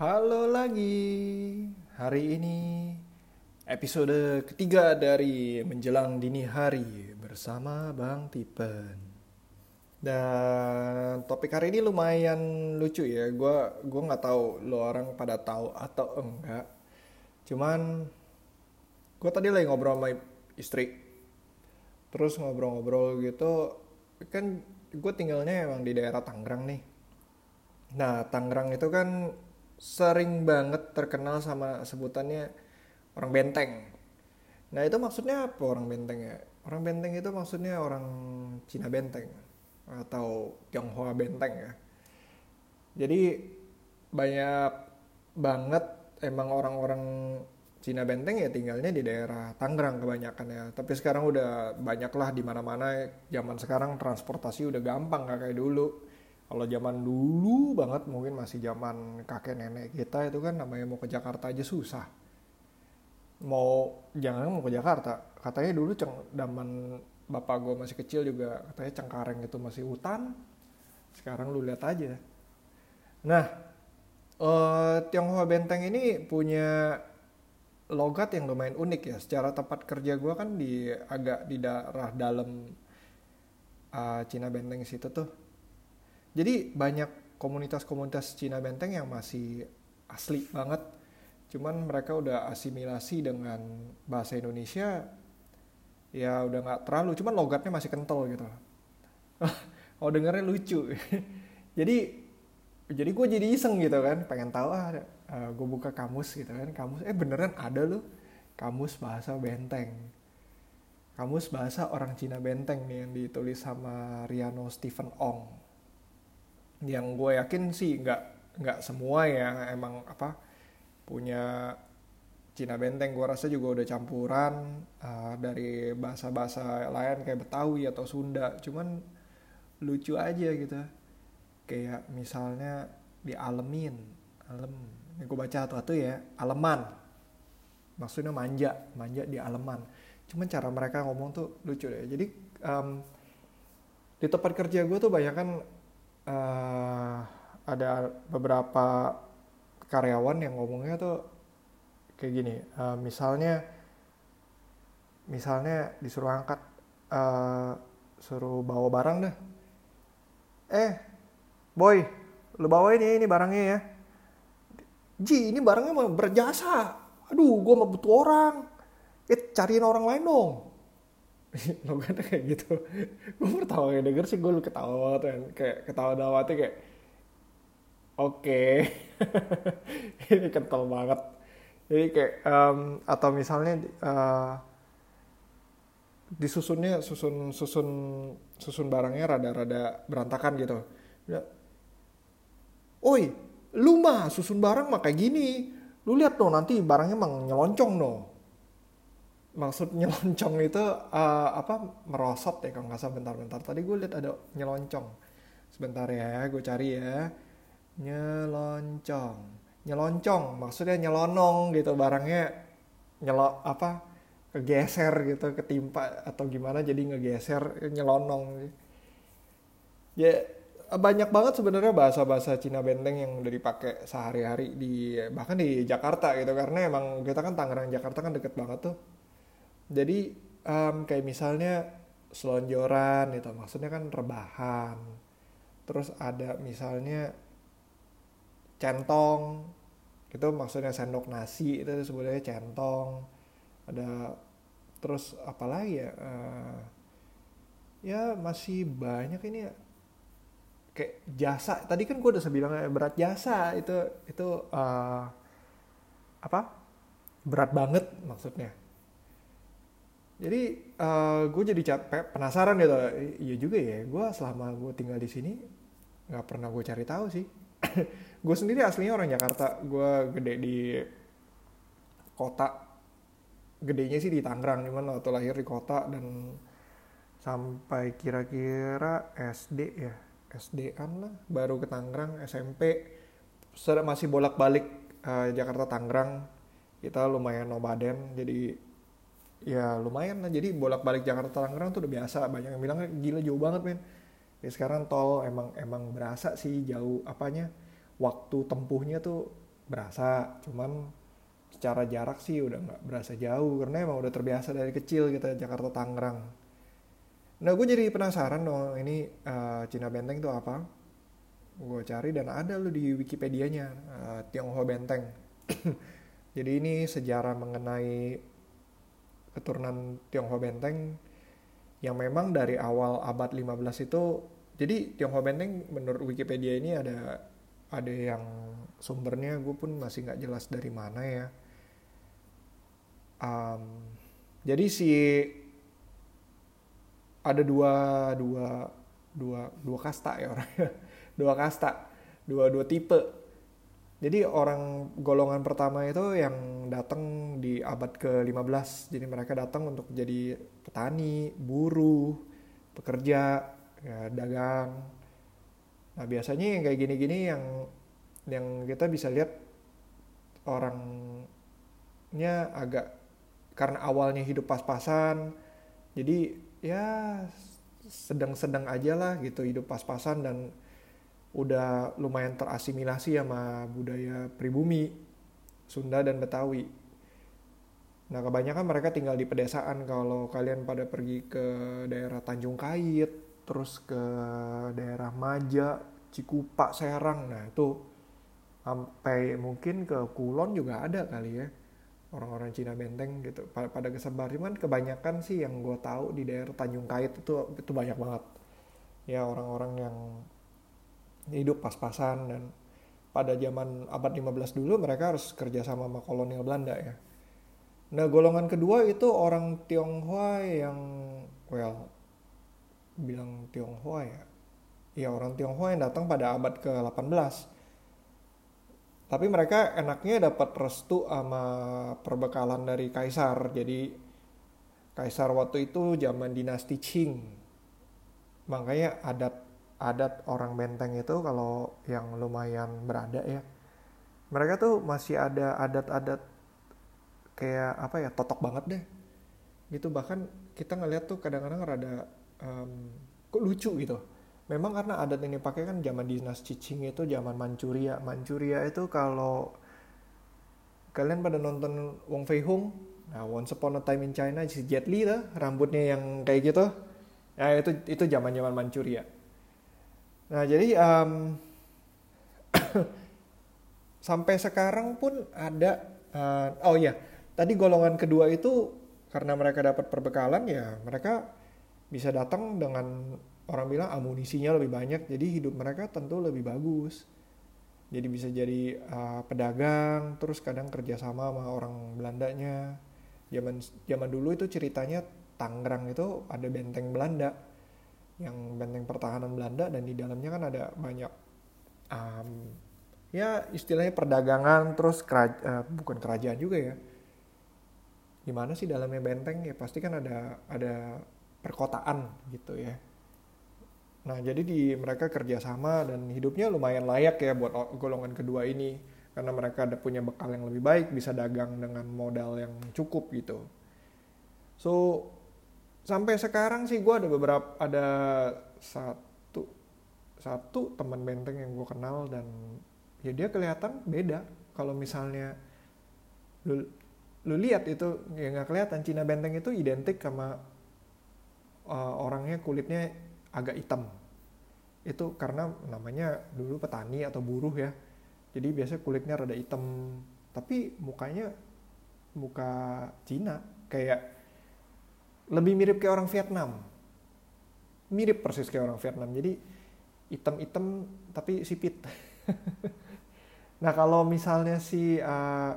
Halo lagi. Hari ini episode ketiga dari menjelang dini hari bersama Bang Tipen. Dan topik hari ini lumayan lucu ya. Gua gua nggak tahu lo orang pada tahu atau enggak. Cuman gue tadi lagi ngobrol sama istri. Terus ngobrol-ngobrol gitu kan gue tinggalnya emang di daerah Tangerang nih. Nah, Tangerang itu kan sering banget terkenal sama sebutannya orang benteng. Nah itu maksudnya apa orang benteng ya? Orang benteng itu maksudnya orang Cina benteng atau Tionghoa benteng ya. Jadi banyak banget emang orang-orang Cina benteng ya tinggalnya di daerah Tangerang kebanyakan ya. Tapi sekarang udah banyak lah di mana-mana. Zaman sekarang transportasi udah gampang gak kayak dulu kalau zaman dulu banget mungkin masih zaman kakek nenek kita itu kan namanya mau ke Jakarta aja susah. Mau jangan mau ke Jakarta, katanya dulu ceng zaman bapak gue masih kecil juga katanya Cengkareng itu masih hutan. Sekarang lu lihat aja. Nah, eh, Tionghoa Benteng ini punya logat yang lumayan unik ya. Secara tempat kerja gue kan di agak di daerah dalam uh, Cina Benteng situ tuh jadi banyak komunitas-komunitas Cina Benteng yang masih asli banget. Cuman mereka udah asimilasi dengan bahasa Indonesia. Ya udah nggak terlalu, cuman logatnya masih kental gitu. oh dengernya lucu. jadi jadi gue jadi iseng gitu kan, pengen tahu ah, eh, gue buka kamus gitu kan, kamus eh beneran ada loh kamus bahasa Benteng. Kamus bahasa orang Cina Benteng nih yang ditulis sama Riano Stephen Ong yang gue yakin sih nggak nggak semua ya. Emang apa punya Cina Benteng gue rasa juga udah campuran uh, dari bahasa-bahasa lain kayak Betawi atau Sunda. Cuman lucu aja gitu. Kayak misalnya di Alemin Alem. Ini gue baca satu-satu ya Aleman. Maksudnya manja manja di Aleman. Cuman cara mereka ngomong tuh lucu deh. Jadi um, di tempat kerja gue tuh banyak kan uh, ada beberapa karyawan yang ngomongnya tuh kayak gini uh, misalnya misalnya disuruh angkat uh, suruh bawa barang deh. Eh boy lu bawa ini ini barangnya ya. Ji ini barangnya mau berjasa. Aduh gue mau butuh orang. Eh cariin orang lain dong lo kan kayak gitu. Gue pertama kali denger sih gue lu ketawa kan kayak ketawa dawatnya kayak oke. Okay. ini kental banget. Jadi kayak um, atau misalnya uh, disusunnya susun susun susun barangnya rada-rada berantakan gitu. Ya oi lu mah susun barang mah kayak gini. Lu lihat dong nanti barangnya emang nyeloncongan dong maksud nyeloncong itu uh, apa merosot ya kalau nggak salah bentar-bentar. Tadi gue lihat ada nyeloncong sebentar ya gue cari ya. Nyeloncong nyeloncong maksudnya nyelonong gitu barangnya nyelo apa kegeser gitu ketimpa atau gimana jadi ngegeser nyelonong. Ya banyak banget sebenarnya bahasa-bahasa Cina benteng yang udah dipakai sehari-hari di bahkan di Jakarta gitu karena emang kita kan Tangerang Jakarta kan deket banget tuh jadi um, kayak misalnya selonjoran itu maksudnya kan rebahan. Terus ada misalnya centong itu maksudnya sendok nasi itu sebenarnya centong. Ada terus apalagi ya uh, ya masih banyak ini ya. Kayak jasa tadi kan gue udah sebilang berat jasa itu itu uh, apa? Berat banget maksudnya jadi uh, eh, gue jadi capek penasaran gitu. Iya juga ya gue selama gue tinggal di sini nggak pernah gue cari tahu sih. Gue sendiri aslinya orang Jakarta. Gue gede di kota. Gedenya sih di Tangerang cuman waktu lahir di kota dan sampai kira-kira SD ya SD an lah. Baru ke Tangerang SMP masih bolak-balik uh, Jakarta Tangerang kita lumayan nomaden jadi ya lumayan lah. Jadi bolak-balik Jakarta Tangerang tuh udah biasa. Banyak yang bilang gila jauh banget men. Ya sekarang tol emang emang berasa sih jauh apanya. Waktu tempuhnya tuh berasa. Cuman secara jarak sih udah nggak berasa jauh. Karena emang udah terbiasa dari kecil kita Jakarta Tangerang. Nah gue jadi penasaran dong ini uh, Cina Benteng itu apa? Gue cari dan ada lo di Wikipedia-nya uh, Tionghoa Benteng. Jadi ini sejarah mengenai keturunan Tionghoa Benteng yang memang dari awal abad 15 itu jadi Tionghoa Benteng menurut Wikipedia ini ada ada yang sumbernya gue pun masih nggak jelas dari mana ya. Um, jadi si ada dua dua dua dua kasta ya orangnya dua kasta dua dua tipe jadi orang golongan pertama itu yang datang di abad ke-15. Jadi mereka datang untuk jadi petani, buruh, pekerja, ya, dagang. Nah biasanya yang kayak gini-gini yang yang kita bisa lihat orangnya agak karena awalnya hidup pas-pasan, jadi ya sedang-sedang aja lah gitu hidup pas-pasan dan udah lumayan terasimilasi sama budaya pribumi Sunda dan Betawi. Nah kebanyakan mereka tinggal di pedesaan kalau kalian pada pergi ke daerah Tanjung Kait, terus ke daerah Maja, Cikupa, Serang, nah itu sampai mungkin ke Kulon juga ada kali ya orang-orang Cina Benteng gitu. Pada, pada kesebar. Cuman kebanyakan sih yang gue tahu di daerah Tanjung Kait itu itu banyak banget. Ya orang-orang yang hidup pas-pasan dan pada zaman abad 15 dulu mereka harus kerja sama sama kolonial Belanda ya. Nah golongan kedua itu orang Tionghoa yang well bilang Tionghoa ya. Ya orang Tionghoa yang datang pada abad ke-18. Tapi mereka enaknya dapat restu sama perbekalan dari kaisar. Jadi kaisar waktu itu zaman dinasti Qing. Makanya adat adat orang Benteng itu kalau yang lumayan berada ya. Mereka tuh masih ada adat-adat kayak apa ya totok banget deh. Gitu bahkan kita ngeliat tuh kadang-kadang rada um, kok lucu gitu. Memang karena adat ini pakai kan zaman dinas cicing itu zaman Manchuria. Manchuria itu kalau kalian pada nonton Wong Fei Hung nah Once Upon a Time in China si Jet Li tuh rambutnya yang kayak gitu. Nah itu itu zaman zaman Manchuria Nah jadi um, sampai sekarang pun ada uh, oh ya tadi golongan kedua itu karena mereka dapat perbekalan ya mereka bisa datang dengan orang bilang amunisinya lebih banyak jadi hidup mereka tentu lebih bagus. Jadi bisa jadi uh, pedagang terus kadang kerjasama sama orang Belandanya. Zaman zaman dulu itu ceritanya Tangerang itu ada benteng Belanda yang benteng pertahanan Belanda dan di dalamnya kan ada banyak um, ya istilahnya perdagangan terus keraj uh, bukan kerajaan juga ya. Gimana sih dalamnya benteng? Ya pasti kan ada ada perkotaan gitu ya. Nah jadi di mereka kerjasama dan hidupnya lumayan layak ya buat golongan kedua ini. Karena mereka ada punya bekal yang lebih baik bisa dagang dengan modal yang cukup gitu. So sampai sekarang sih gue ada beberapa ada satu satu teman benteng yang gue kenal dan ya dia kelihatan beda. Kalau misalnya lu lu lihat itu ya nggak kelihatan. Cina benteng itu identik sama uh, orangnya kulitnya agak hitam. Itu karena namanya dulu petani atau buruh ya. Jadi biasanya kulitnya rada hitam. Tapi mukanya muka Cina kayak lebih mirip kayak orang Vietnam. Mirip persis kayak orang Vietnam. Jadi hitam-hitam tapi sipit. Nah kalau misalnya si uh,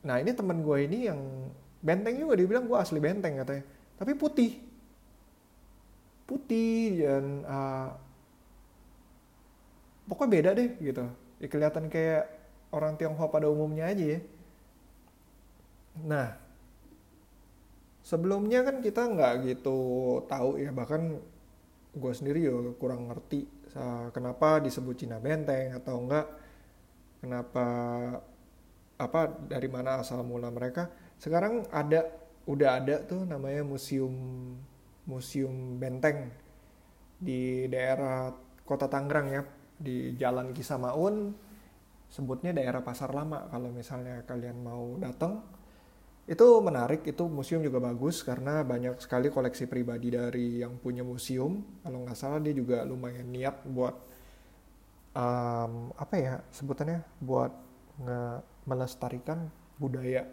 nah ini temen gue ini yang benteng juga dibilang gue asli benteng katanya. Tapi putih. Putih dan uh, pokoknya beda deh gitu. Ya, kelihatan kayak orang Tionghoa pada umumnya aja ya. Nah sebelumnya kan kita nggak gitu tahu ya bahkan gue sendiri ya kurang ngerti kenapa disebut Cina Benteng atau enggak kenapa apa dari mana asal mula mereka. Sekarang ada udah ada tuh namanya museum museum benteng di daerah kota Tangerang ya di Jalan Kisamaun sebutnya daerah pasar lama kalau misalnya kalian mau datang itu menarik itu museum juga bagus karena banyak sekali koleksi pribadi dari yang punya museum. Kalau nggak salah dia juga lumayan niat buat um, apa ya sebutannya buat nge melestarikan budaya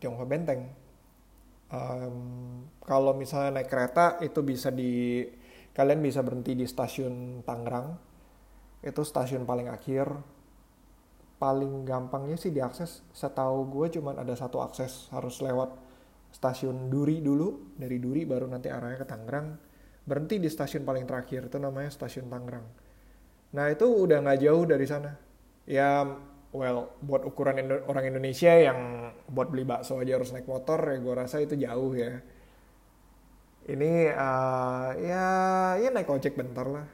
Tionghoa Benteng. Um, kalau misalnya naik kereta itu bisa di kalian bisa berhenti di stasiun Tangerang. Itu stasiun paling akhir paling gampangnya sih diakses setahu gue cuman ada satu akses harus lewat stasiun Duri dulu dari Duri baru nanti arahnya ke Tangerang. Berhenti di stasiun paling terakhir itu namanya stasiun Tangerang. Nah itu udah nggak jauh dari sana. Ya well buat ukuran Indo orang Indonesia yang buat beli bakso aja harus naik motor ya gue rasa itu jauh ya. Ini uh, ya ya naik ojek bentar lah.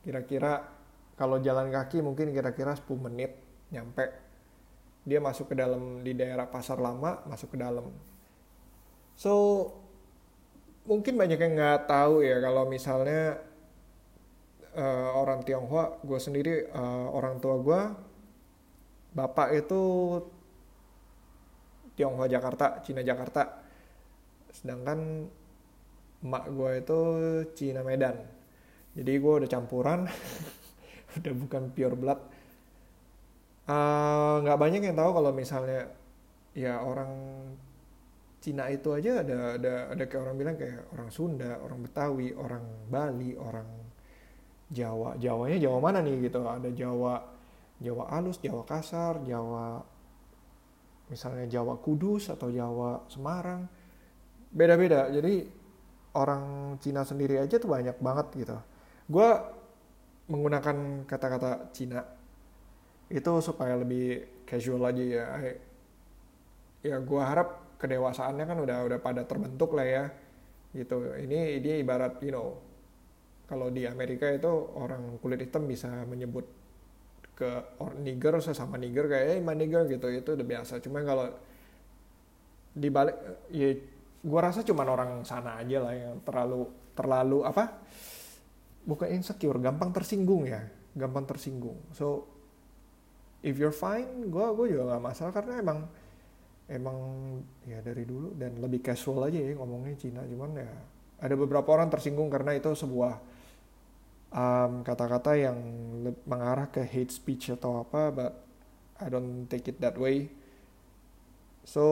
Kira-kira kalau jalan kaki mungkin kira-kira 10 menit nyampe. Dia masuk ke dalam di daerah pasar lama masuk ke dalam. So mungkin banyak yang nggak tahu ya kalau misalnya uh, orang Tionghoa gue sendiri uh, orang tua gue bapak itu Tionghoa Jakarta Cina Jakarta. Sedangkan emak gue itu Cina Medan. Jadi gue udah campuran udah bukan pure blood nggak uh, banyak yang tahu kalau misalnya ya orang Cina itu aja ada ada ada kayak orang bilang kayak orang Sunda, orang Betawi, orang Bali, orang Jawa. Jawanya Jawa mana nih gitu? Ada Jawa Jawa halus, Jawa kasar, Jawa misalnya Jawa Kudus atau Jawa Semarang. Beda-beda. Jadi orang Cina sendiri aja tuh banyak banget gitu. Gue menggunakan kata-kata Cina itu supaya lebih casual aja ya. Ya gue harap kedewasaannya kan udah udah pada terbentuk lah ya. Gitu. Ini dia ibarat you know kalau di Amerika itu orang kulit hitam bisa menyebut ke orang niger sesama niger kayak eh my niger gitu. Itu udah biasa. Cuma kalau di balik ya gue rasa cuma orang sana aja lah yang terlalu terlalu apa bukan insecure gampang tersinggung ya. Gampang tersinggung. So if you're fine gue gue juga nggak masalah karena emang emang ya dari dulu dan lebih casual aja ya ngomongnya Cina. Cuman ya ada beberapa orang tersinggung karena itu sebuah kata-kata um, yang mengarah ke hate speech atau apa but I don't take it that way. So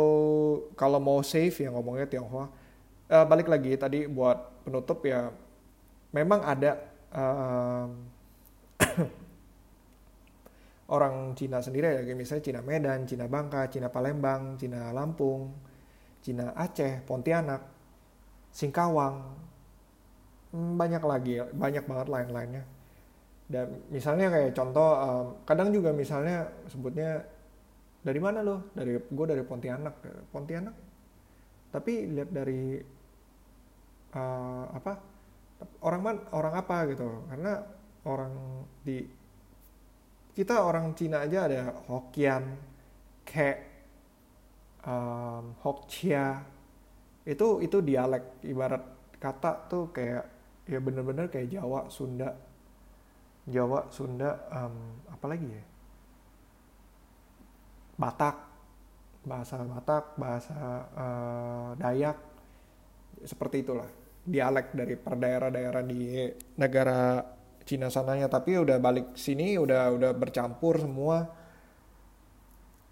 kalau mau safe ya ngomongnya Tionghoa. Uh, balik lagi tadi buat penutup ya memang ada um, orang Cina sendiri ya kayak misalnya Cina Medan, Cina Bangka, Cina Palembang, Cina Lampung, Cina Aceh, Pontianak, Singkawang, hmm, banyak lagi, banyak banget lain-lainnya. Dan misalnya kayak contoh, kadang juga misalnya sebutnya dari mana lo? Dari gue dari Pontianak, Pontianak. Tapi lihat dari uh, apa? Orang man, orang apa gitu? Karena orang di kita orang Cina aja ada Hokkien, Ke, um, Hokcia, itu itu dialek ibarat kata tuh kayak ya bener-bener kayak Jawa, Sunda, Jawa, Sunda, um, apalagi ya, Batak, bahasa Batak, bahasa uh, Dayak, seperti itulah dialek dari per daerah-daerah di negara Cina sananya tapi udah balik sini udah udah bercampur semua.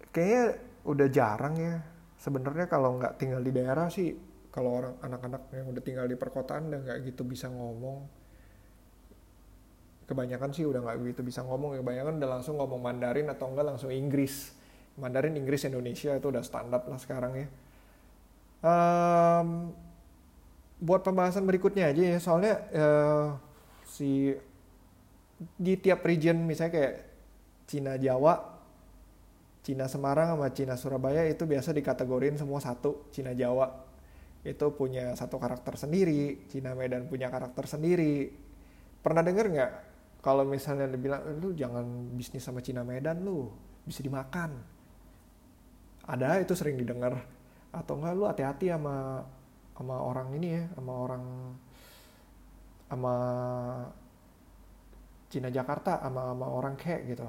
Kayaknya udah jarang ya. Sebenarnya kalau nggak tinggal di daerah sih kalau orang anak-anak yang udah tinggal di perkotaan udah nggak gitu bisa ngomong. Kebanyakan sih udah nggak gitu bisa ngomong. Kebanyakan udah langsung ngomong Mandarin atau enggak langsung Inggris. Mandarin Inggris Indonesia itu udah standar lah sekarang ya. Um, buat pembahasan berikutnya aja ya. Soalnya uh, si di tiap region misalnya kayak Cina Jawa, Cina Semarang sama Cina Surabaya itu biasa dikategorin semua satu Cina Jawa itu punya satu karakter sendiri, Cina Medan punya karakter sendiri. Pernah denger nggak kalau misalnya dibilang lu jangan bisnis sama Cina Medan lu bisa dimakan. Ada itu sering didengar atau enggak lu hati-hati sama sama orang ini ya, sama orang sama Cina Jakarta sama, sama orang kayak gitu.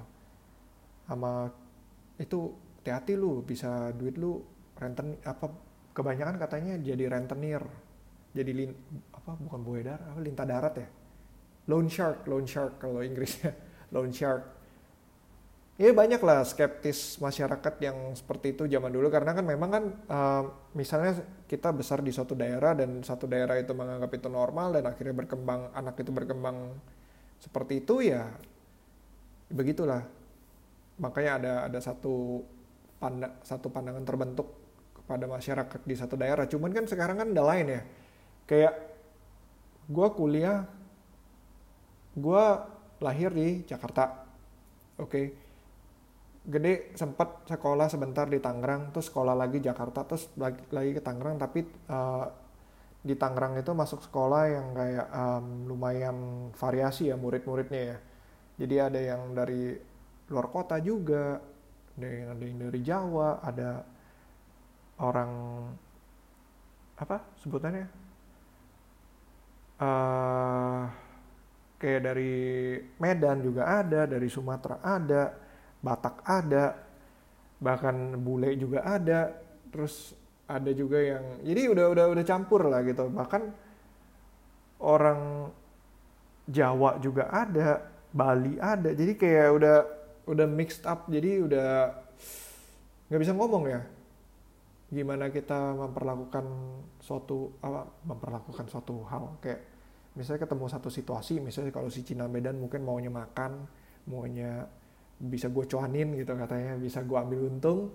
Sama itu hati-hati lu bisa duit lu renten apa kebanyakan katanya jadi rentenir. Jadi lin, apa bukan buaya darat apa lintah darat ya? Loan shark loan shark kalau Inggrisnya loan shark. Ya banyak lah skeptis masyarakat yang seperti itu zaman dulu karena kan memang kan uh, misalnya kita besar di suatu daerah dan satu daerah itu menganggap itu normal dan akhirnya berkembang anak itu berkembang seperti itu ya begitulah. Makanya ada ada satu panda, satu pandangan terbentuk kepada masyarakat di satu daerah. Cuman kan sekarang kan udah lain ya. Kayak gue kuliah gue lahir di Jakarta. Oke. Okay gede sempat sekolah sebentar di Tangerang terus sekolah lagi Jakarta terus lagi, lagi ke Tangerang tapi uh, di Tangerang itu masuk sekolah yang kayak um, lumayan variasi ya murid-muridnya ya. Jadi ada yang dari luar kota juga ada yang ada yang dari Jawa ada orang apa sebutannya? Uh, kayak dari Medan juga ada dari Sumatera ada Batak ada, bahkan bule juga ada, terus ada juga yang jadi udah udah udah campur lah gitu. Bahkan orang Jawa juga ada, Bali ada. Jadi kayak udah udah mixed up. Jadi udah nggak bisa ngomong ya. Gimana kita memperlakukan suatu apa memperlakukan suatu hal kayak misalnya ketemu satu situasi misalnya kalau si Cina Medan mungkin maunya makan maunya bisa gue cuanin gitu katanya bisa gue ambil untung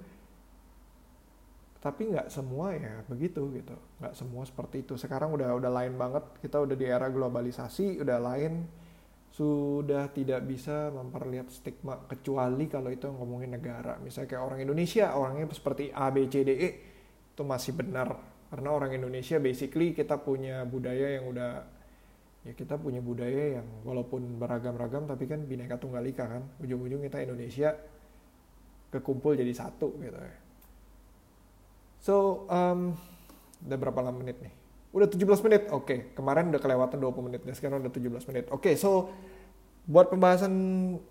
tapi nggak semua ya begitu gitu. Nggak semua seperti itu. Sekarang udah udah lain banget. Kita udah di era globalisasi udah lain. Sudah tidak bisa memperlihat stigma kecuali kalau itu ngomongin negara. Misalnya kayak orang Indonesia orangnya seperti A B C D E itu masih benar. Karena orang Indonesia basically kita punya budaya yang udah ya kita punya budaya yang walaupun beragam-ragam tapi kan bineka tunggal ika kan. Ujung-ujung kita Indonesia kekumpul jadi satu gitu ya so um, udah berapa lama menit nih udah 17 menit oke okay. kemarin udah kelewatan 20 menit dan sekarang udah 17 menit oke okay, so buat pembahasan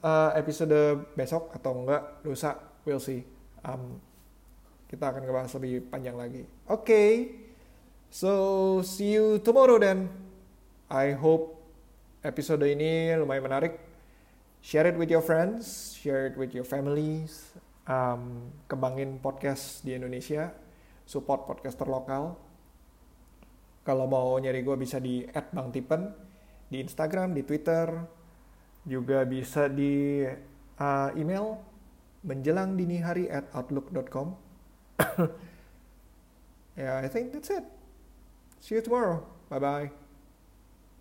uh, episode besok atau enggak lusa we'll see um, kita akan ngebahas lebih panjang lagi oke okay. so see you tomorrow then I hope episode ini lumayan menarik. Share it with your friends, share it with your families. Um, kembangin podcast di Indonesia, support podcaster lokal. Kalau mau nyari gue bisa di @bangtipen di Instagram, di Twitter, juga bisa di uh, email menjelang dini hari at outlook.com. yeah, I think that's it. See you tomorrow. Bye bye.